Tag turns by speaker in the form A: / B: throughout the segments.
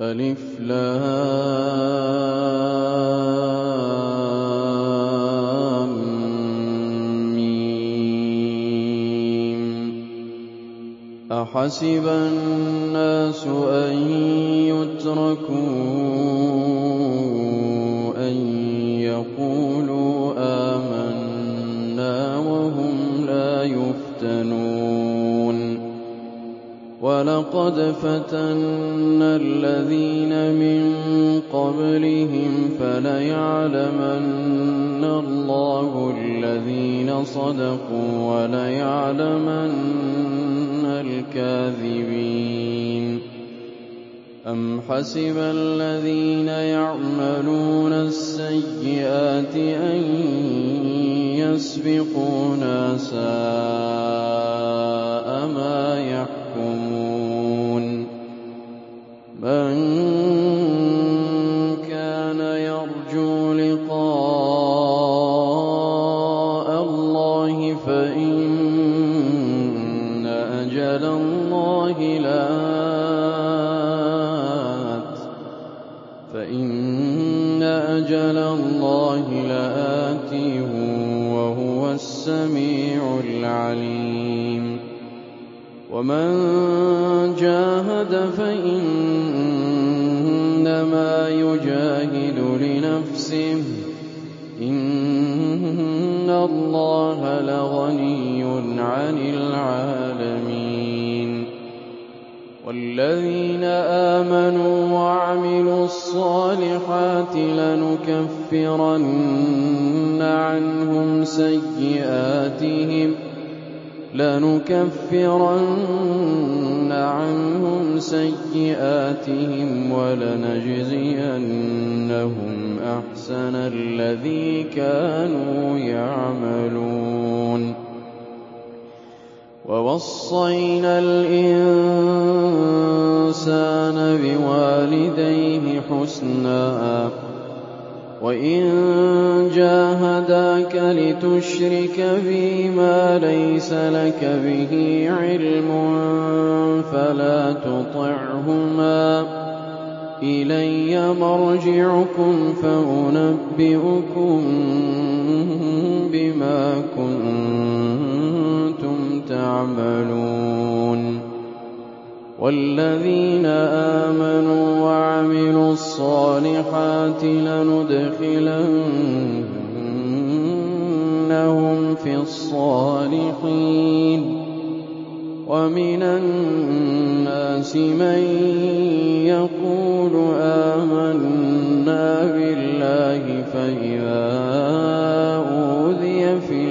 A: ألف لام. ميم أحسب الناس أن يتركوا أن يقولوا آمنا وهم لا يفتنون. ولقد فتنا الذين من قبلهم فليعلمن الله الذين صدقوا وليعلمن الكاذبين. أم حسب الذين يعملون السيئات أن يسبقونا ساء لآت فإن أجل الله لآت وهو السميع العليم. ومن جاهد فإنما يجاهد لنفسه إن الله لغني عن العالمين. والذين آمنوا وعملوا الصالحات لنكفرن عنهم سيئاتهم لنكفرن عنهم سيئاتهم ولنجزينهم أحسن الذي كانوا يعملون ووصينا الإنسان بوالديه حسنا. وإن جاهداك لتشرك بي ما ليس لك به علم فلا تطعهما. إلي مرجعكم فأنبئكم بما كنتم تعملون والذين آمنوا وعملوا الصالحات لندخلنهم في الصالحين. ومن الناس من يقول آمنا بالله فإذا أوذي في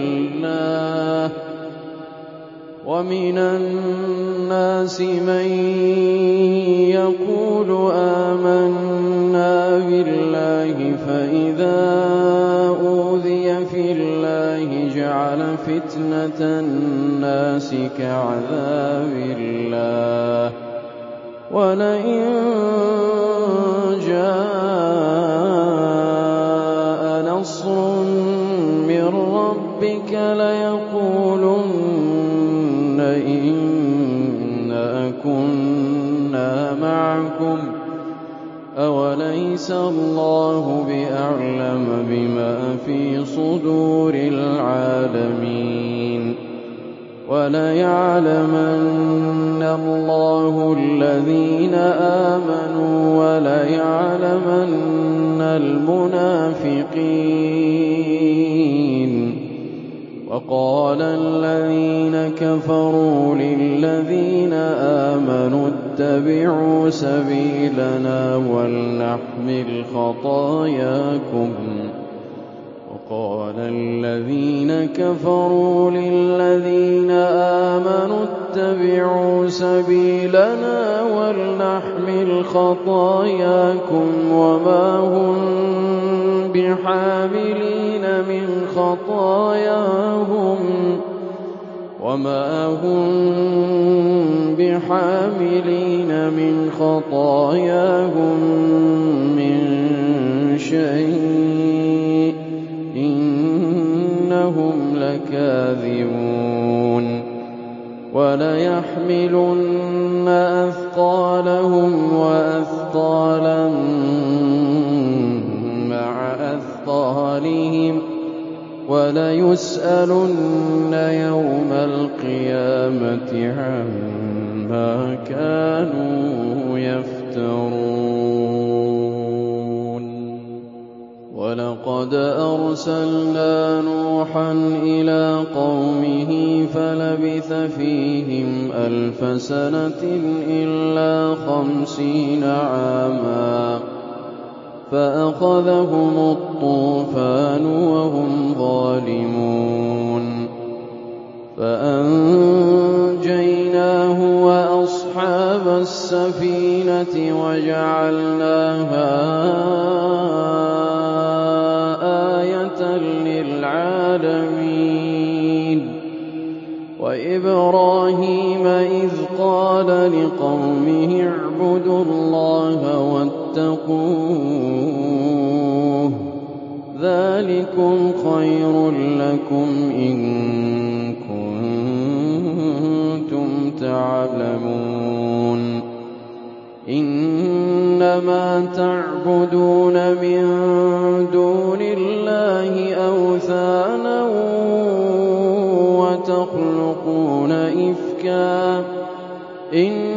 A: ومن الناس من يقول آمنا بالله فإذا أوذي في الله جعل فتنة الناس كعذاب الله. ولئن جاء نصر من ربك ليقولن أوليس الله بأعلم بما في صدور العالمين وليعلمن الله الذين آمنوا وليعلمن المنافقين وقال الذين كفروا للذين آمنوا اتبعوا سبيلنا ولنحمل خطاياكم. وقال الذين كفروا للذين آمنوا اتبعوا سبيلنا ولنحمل خطاياكم وما هم بحاملين من خطاياهم. وما هم بحاملين من خطاياهم من شيء إنهم لكاذبون وليحملن أثقالهم وأثقالهم أثقالا مع أثقالهم وليسألن يوم القيامة عما كانوا يفترون. ولقد أرسلنا نوحا إلى قومه فلبث فيهم ألف سنة إلا خمسين عاما. فأخذهم الطوفان وهم ظالمون. فأنجيناه وأصحاب السفينة وجعلناها آية للعالمين. وإبراهيم إذ قال لقومه اعبدوا الله واتقوه. ذلكم خير لكم إن كنتم تعلمون. إنما تعبدون من دون الله أوثانا وتخلقون إفكا. إن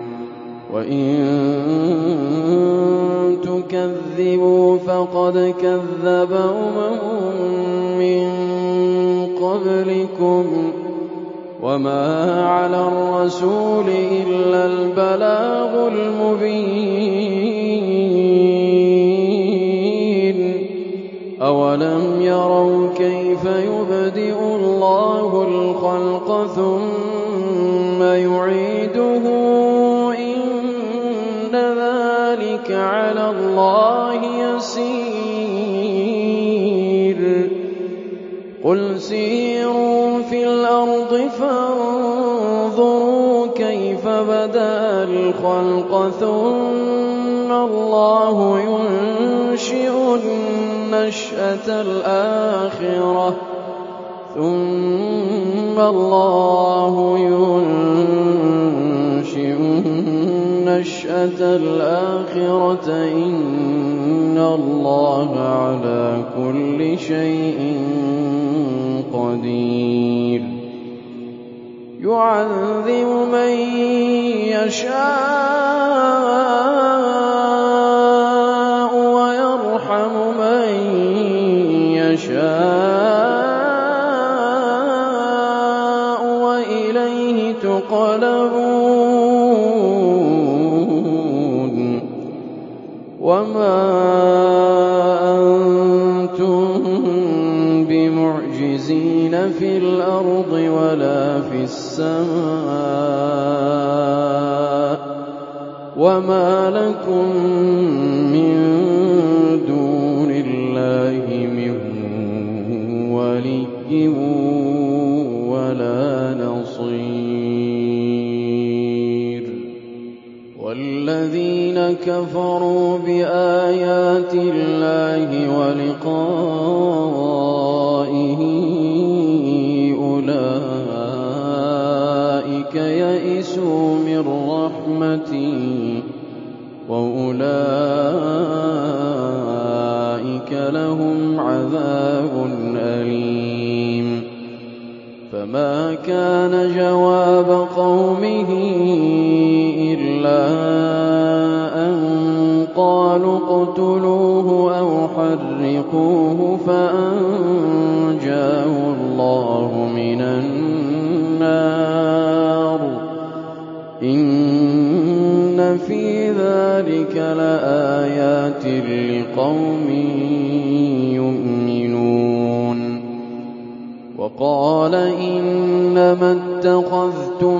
A: وإن تكذبوا فقد كذب أمم من قبلكم وما على الرسول إلا البلاغ المبين أولم يروا كيف يبدئ على الله يسير. قل سيروا في الأرض فانظروا كيف بدأ الخلق ثم الله ينشئ النشأة الآخرة ثم الله ينشئ النشأة الآخرة إن الله على كل شيء قدير. يعذب من يشاء ويرحم من يشاء. وما أنتم بمعجزين في الأرض ولا في السماء وما لكم كفروا بآيات الله ولقائه أولئك يئسوا من رحمتي وأولئك لهم عذاب أليم فما كان جواب قومه إلا قالوا اقتلوه أو حرقوه فأنجاه الله من النار. إن في ذلك لآيات لقوم يؤمنون. وقال إنما اتخذتم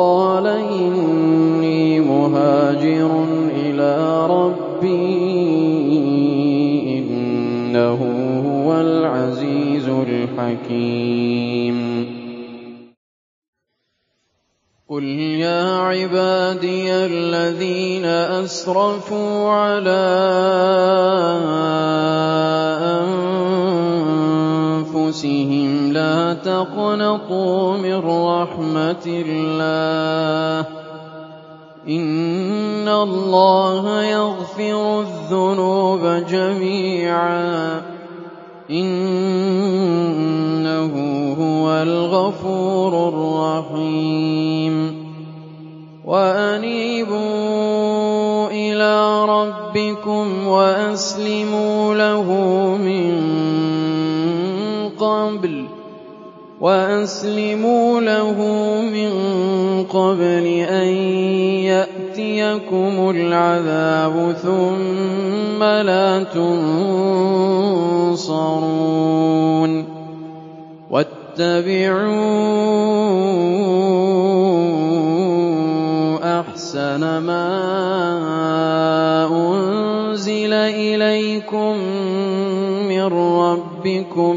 A: وَقَالَ إِنِّي مُهَاجِرٌ إِلَىٰ رَبِّي إِنَّهُ هُوَ الْعَزِيزُ الْحَكِيمُ. قُلْ يَا عِبَادِيَ الَّذِينَ أَسْرَفُوا عَلَىٰ أَنفُسِهِمْ لَا تَقْنَطُوا مِن رَّحْمَةِ اللَّهِ ۚ. إِنَّ اللَّهَ يَغْفِرُ الذُّنُوبَ جَمِيعًا ۚ. إِنَّهُ هُوَ الْغَفُورُ الرَّحِيمُ. وَأَنِيبُوا إِلَىٰ رَبِّكُمْ وَأَسْلِمُوا لَهُ مِن قَبْلِ أَن يَأْتِيَكُمُ الْعَذَابُ ثُمَّ لَا تُنصَرُونَ وَاتَّبِعُوا أَحْسَنَ مَا أُنزِلَ إِلَيْكُم مِّن رَّبِّكُمْ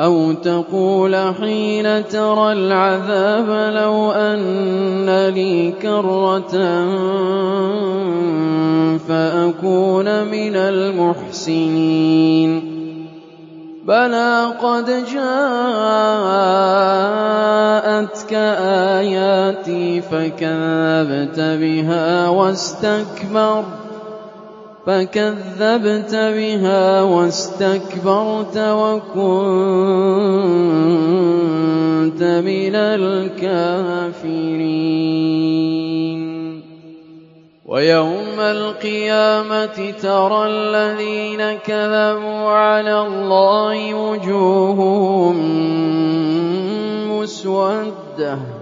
A: أَوْ تَقُولَ حِينَ تَرَى الْعَذَابَ لَوْ أَنَّ لِي كَرَّةً فَأَكُونَ مِنَ الْمُحْسِنِينَ. بَلَىٰ قَدْ جَاءَتْكَ آيَاتِي فَكَذَّبْتَ بِهَا وَاسْتَكْبَرْتَ. وَكُنتَ مِنَ الْكَافِرِينَ. وَيَوْمَ الْقِيَامَةِ تَرَى الَّذِينَ كَذَبُوا عَلَى اللَّهِ وُجُوهُهُم مُّسْوَدَّةٌ.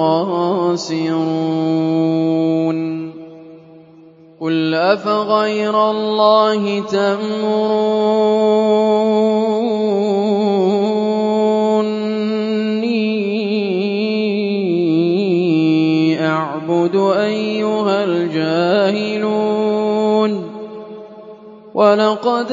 A: الْخَاسِرُونَ قُلْ أَفَغَيْرَ اللَّهِ تَأْمُرُونِّي أَعْبُدُ أَيُّهَا الْجَاهِلُونَ. وَلَقَدْ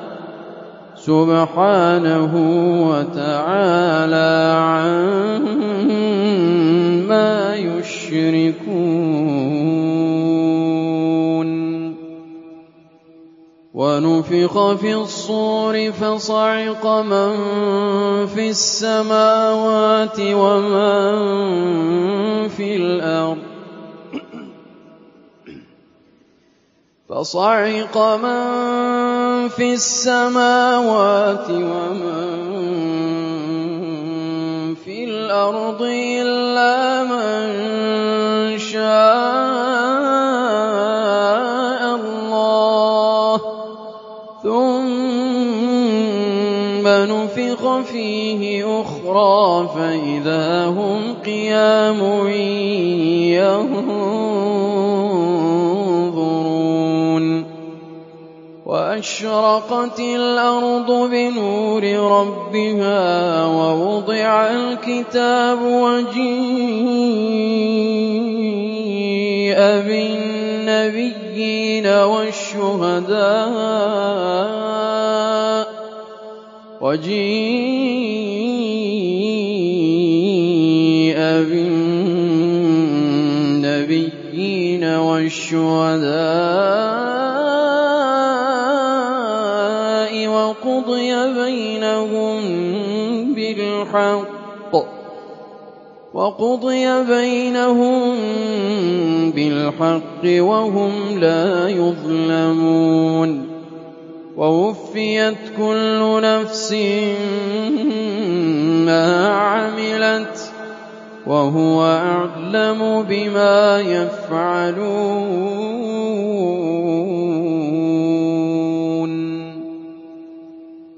A: سُبْحَانَهُ وَتَعَالَىٰ عَمَّا يُشْرِكُونَ. وَنُفِخَ فِي الصُّورِ فَصَعِقَ مَن فِي السَّمَاوَاتِ وَمَن فِي الْأَرْضِ. فَصَعِقَ مَن فِي السَّمَاوَاتِ وَمَن فِي الْأَرْضِ إِلَّا مَن شَاءَ اللَّهُ ۖ. ثُمَّ نُفِخَ فِيهِ أُخْرَىٰ فَإِذَا هُمْ قِيَامٌ يَنظُرُونَ وَأَشْرَقَتِ الْأَرْضُ بِنُورِ رَبِّهَا وَوُضِعَ الْكِتَابُ وَجِيءَ بِالنَّبِيِّينَ وَالشُّهَدَاءِ وَقُضِيَ بَيْنَهُم بِالْحَقِّ وَهُمْ لَا يُظْلَمُونَ وَوُفِّيَتْ كُلُّ نَفْسٍ مَّا عَمِلَتْ ۚ وَهُوَ أَعْلَمُ بِمَا يَفْعَلُونَ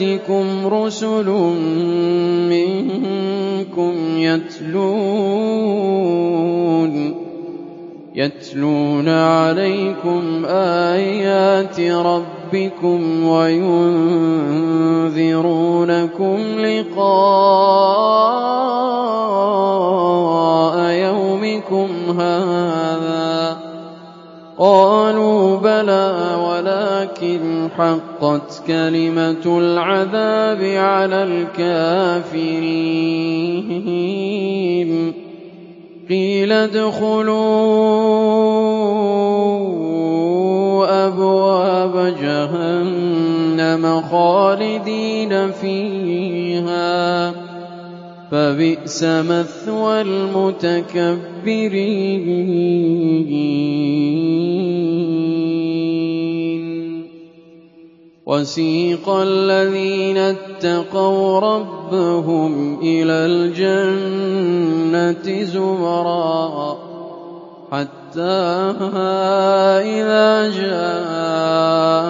A: يَأْتِكُمْ رُسُلٌ مِّنكُمْ يَتْلُونَ عَلَيْكُمْ آيَاتِ رَبِّكُمْ وَيُنذِرُونَكُمْ لِقَاءَ يَوْمِكُمْ هَٰذَا ۚ قَالُوا بَلَىٰ وَلَٰكِنْ حَقَّتْ كَلِمَةُ الْعَذَابِ عَلَى الْكَافِرِينَ. قِيلَ ادْخُلُوا أَبْوَابَ جَهَنَّمَ خَالِدِينَ فِيهَا ۖ. فَبِئْسَ مَثْوَى الْمُتَكَبِّرِينَ. وَسِيقَ الَّذِينَ اتَّقَوْا رَبَّهُمْ إِلَى الْجَنَّةِ زُمَرًا حَتَّىٰ إِذَا جَاءُوهَا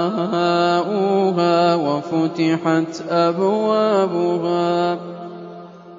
A: وَفُتِحَتْ أَبْوَابُهَا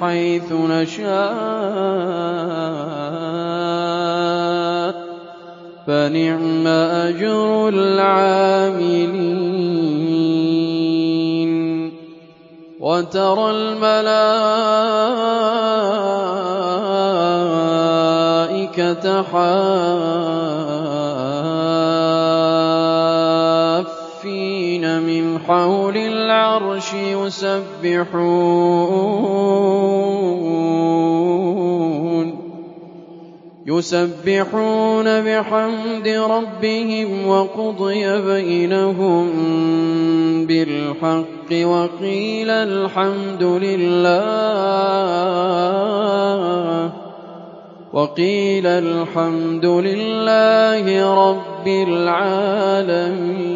A: حَيْثُ نَشَاءُ ۖ. فَنِعْمَ أَجْرُ الْعَامِلِينَ. وَتَرَى الْمَلَائِكَةَ حَافِّينَ مِنْ حَوْلِ الْعَرْشِ يُسَبِّحُونَ. بِحَمْدِ رَبِّهِمْ وَقُضِيَ بَيْنَهُم بِالْحَقِّ وَقِيلَ الْحَمْدُ لِلَّهِ رَبِّ الْعَالَمِينَ.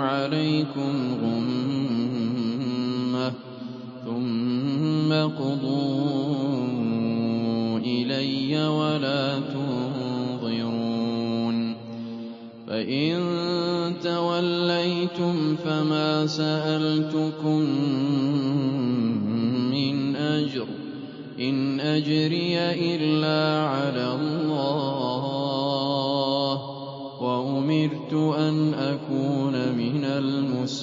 A: عَلَيْكُمْ غُمَّةً ثُمَّ اقْضُوا إِلَيَّ وَلَا تُنظِرُونِ فَإِن تَوَلَّيْتُمْ فَمَا سَأَلْتُكُم مِّنْ أَجْرٍ ۖ إِنْ أَجْرِيَ إِلَّا عَلَى اللَّهِ ۖ وَأُمِرْتُ أَنْ أَكُونَ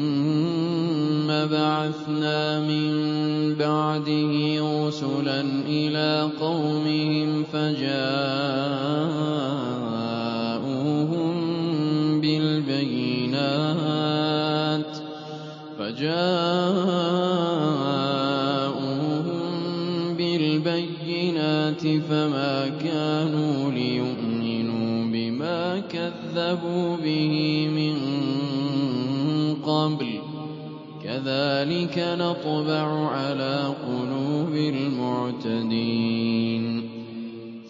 A: ثُمَّ بَعَثْنَا مِن بَعْدِهِ رُسُلًا إِلَىٰ قَوْمِهِمْ فَجَاءُوهُم بِالْبَيِّنَاتِ فَمَا كَانُوا لِيُؤْمِنُوا بِمَا كَذَّبُوا بِهِ كَذَٰلِكَ نَطْبَعُ عَلَىٰ قُلُوبِ الْمُعْتَدِينَ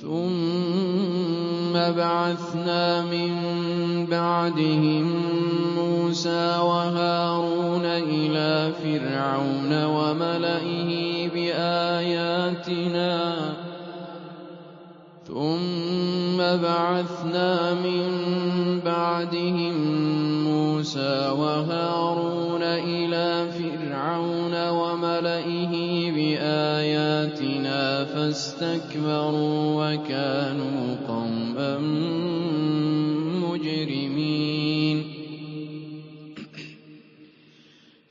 A: ثُمَّ بَعَثْنَا مِن بَعْدِهِم مُّوسَىٰ وَهَارُونَ إِلَىٰ فِرْعَوْنَ وَمَلَئِهِ بِآيَاتِنَا فَاسْتَكْبَرُوا وَكَانُوا قَوْمًا مُّجْرِمِينَ.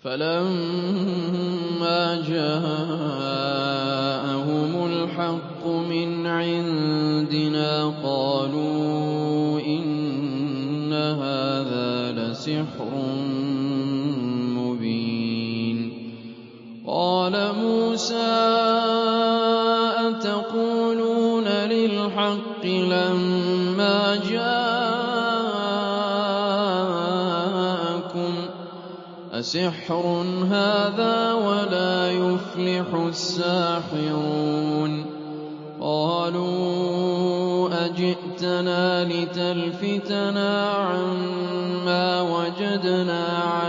A: فَلَمَّا جَاءَهُمُ الْحَقُّ مِنْ عِندِنَا قَالُوا إِنَّ هَٰذَا لَسِحْرٌ مُّبِينٌ. قَالَ مُوسَىٰ لِلْحَقِّ لَمَّا جَاءَكُمْ ۖ. أَسِحْرٌ هَٰذَا وَلَا يُفْلِحُ السَّاحِرُونَ. قَالُوا أَجِئْتَنَا لِتَلْفِتَنَا عَمَّا وَجَدْنَا عَلَيْهِ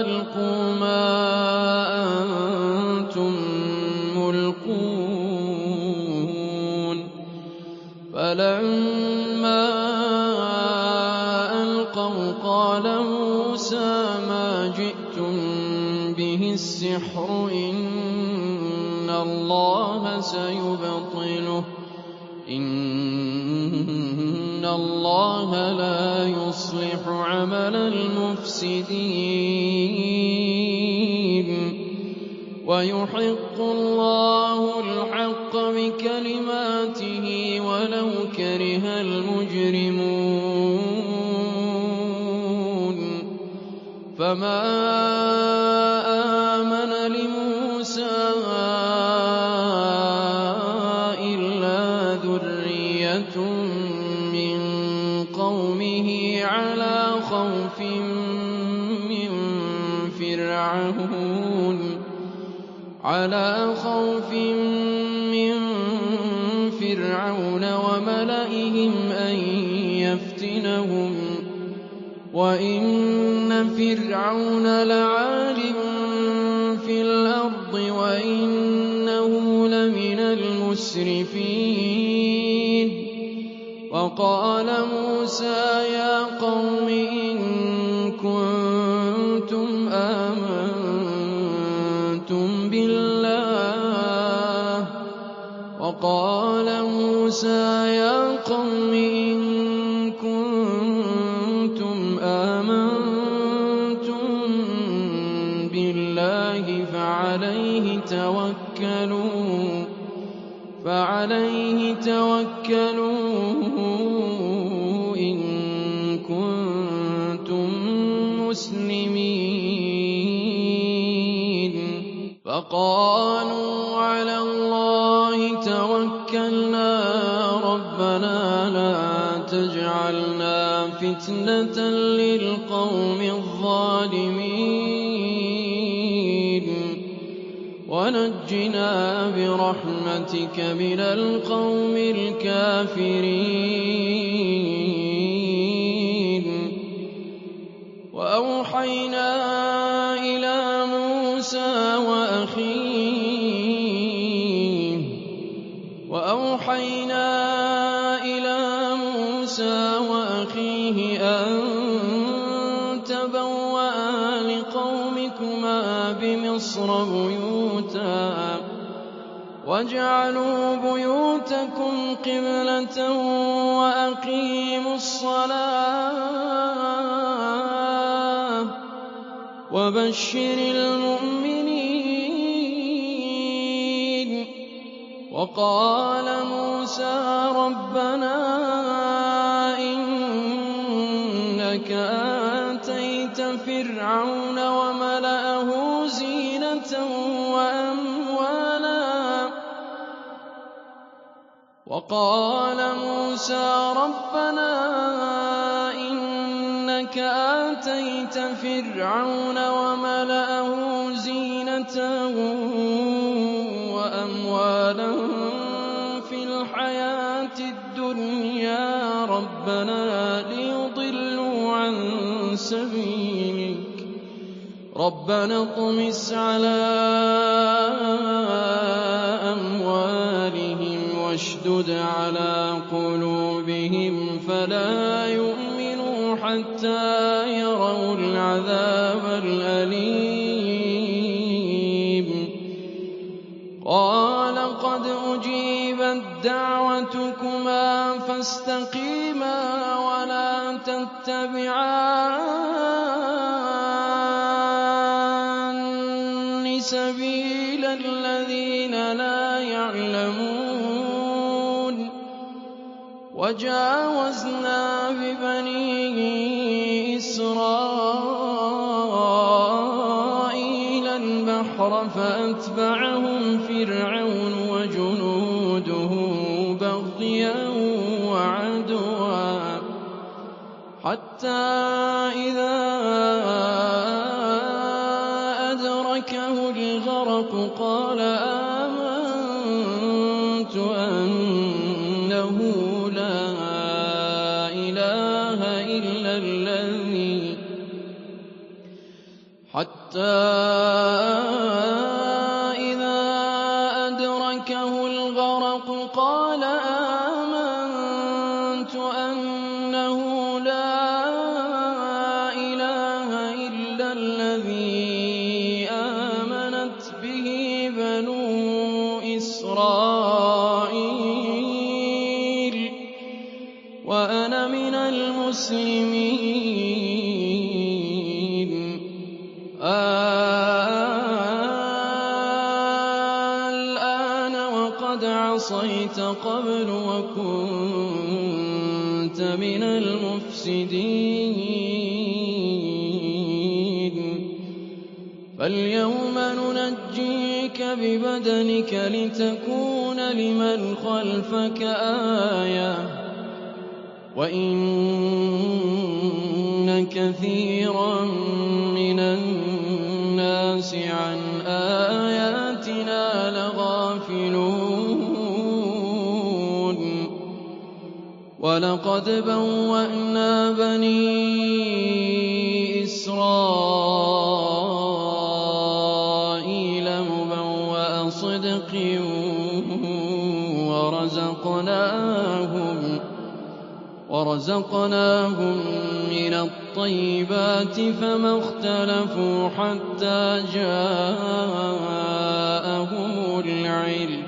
A: أَلْقُوا مَا أَنتُم مُّلْقُونَ فَلَمَّا أَلْقَوْا قَالَ مُوسَىٰ مَا جِئْتُم بِهِ السِّحْرُ ۖ إِنَّ اللَّهَ سَيُبْطِلُهُ ۖ إِنَّ اللَّهَ لَا يُصْلِحُ عَمَلَ الْمُفْسِدِينَ وَيُحِقُّ اللَّهُ الْحَقَّ بِكَلِمَاتِهِ وَلَوْ كَرِهَ الْمُجْرِمُونَ. فَمَا مِّن فِرْعَوْنَ وَمَلَئِهِمْ أَن يَفْتِنَهُمْ ۚ وَإِنَّ فِرْعَوْنَ لَعَالٍ فِي الْأَرْضِ وَإِنَّهُ لَمِنَ الْمُسْرِفِينَ. وَقَالَ مُوسَىٰ يَا قَوْمِ بِاللَّهِ فِتْنَةً لِّلْقَوْمِ الظَّالِمِينَ. وَنَجِّنَا بِرَحْمَتِكَ مِنَ الْقَوْمِ الْكَافِرِينَ. وَبَشِّرِ الْمُؤْمِنِينَ. وَقَالَ مُوسَىٰ رَبَّنَا إِنَّكَ آتَيْتَ فِرْعَوْنَ وَمَلَأَهُ زِينَةً وَأَمْوَالًا. الدُّنْيَا رَبَّنَا لِيُضِلُّوا عَن سَبِيلِكَ. رَبَّنَا اطْمِسْ عَلَىٰ أَمْوَالِهِمْ وَاشْدُدْ عَلَىٰ قُلُوبِهِمْ فَلَا يُؤْمِنُوا حَتَّىٰ يَرَوُا الْعَذَابَ الْأَلِيمَ. وَاسْتَقِيمَا وَلَا تَتَّبِعَانِّ سَبِيلَ الَّذِينَ لَا يَعْلَمُونَ. وَجَاوَزْنَا بِبَنِي إِسْرَائِيلَ الْبَحْرَ فَأَتْبَعَهُمْ حَتَّىٰ إِذَا أَدْرَكَهُ الْغَرَقُ قَالَ آمَنتُ أَنَّهُ لَا إِلَٰهَ إِلَّا الَّذِي آمَنَتْ وَلَقَدْ بَوَّأْنَا بَنِي إِسْرَائِيلَ مُبَوَّأَ صِدْقٍ وَرَزَقْنَاهُم مِّنَ الطَّيِّبَاتِ فَمَا اخْتَلَفُوا حَتَّىٰ جَاءَهُمُ الْعِلْمُ ۚ.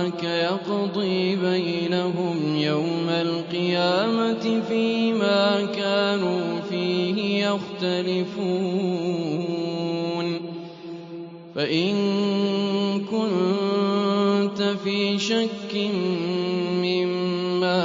A: رَبَّكَ يَقْضِي بَيْنَهُمْ يَوْمَ الْقِيَامَةِ فِيمَا كَانُوا فِيهِ يَخْتَلِفُونَ. فَإِن كُنتَ فِي شَكٍّ مِّمَّا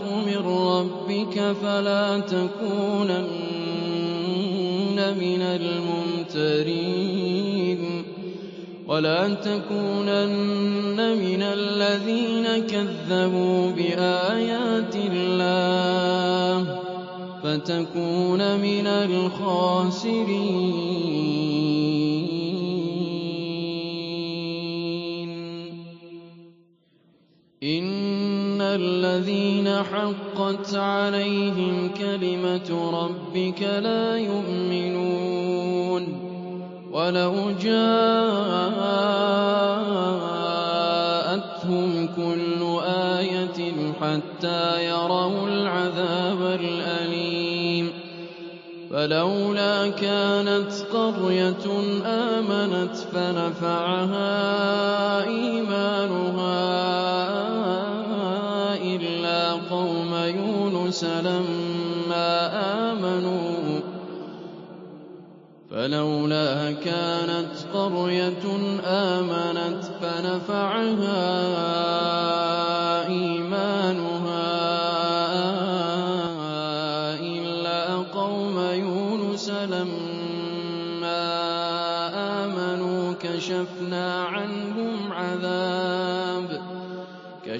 A: رَّبِّكَ فَلَا تَكُونَنَّ مِنَ الْمُمْتَرِينَ وَلَا تَكُونَنَّ مِنَ الَّذِينَ كَذَّبُوا بِآيَاتِ اللَّهِ فَتَكُونَ مِنَ الْخَاسِرِينَ الَّذِينَ حَقَّتْ عَلَيْهِمْ كَلِمَتُ رَبِّكَ لَا يُؤْمِنُونَ وَلَوْ جَاءَتْهُمْ كُلُّ آيَةٍ حَتَّىٰ يَرَوُا الْعَذَابَ الْأَلِيمَ فَلَوْلَا كَانَتْ قَرْيَةٌ آمَنَتْ فَنَفَعَهَا إِيمَانُهَا يُونُسَ لَمَّا آمَنُوا فَلَوْلَا كَانَتْ قَرْيَةٌ آمَنَتْ فَنَفَعَهَا إِيمَانُهَا إِلَّا قَوْمَ يُونُسَ لَمَّا آمَنُوا كَشَفْنَا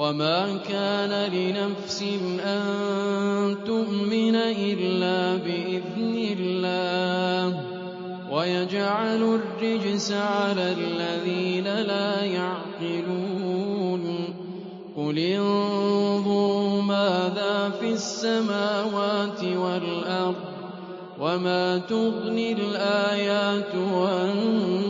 A: وَمَا كَانَ لِنَفْسٍ أَن تُؤْمِنَ إِلَّا بِإِذْنِ اللَّهِ ۚ وَيَجْعَلُ الرِّجْسَ عَلَى الَّذِينَ لَا يَعْقِلُونَ قُلِ انظُرُوا مَاذَا فِي السَّمَاوَاتِ وَالْأَرْضِ وَمَا تُغْنِي الْآيَاتُ وَالنُّذُرُ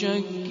A: شَكٍّ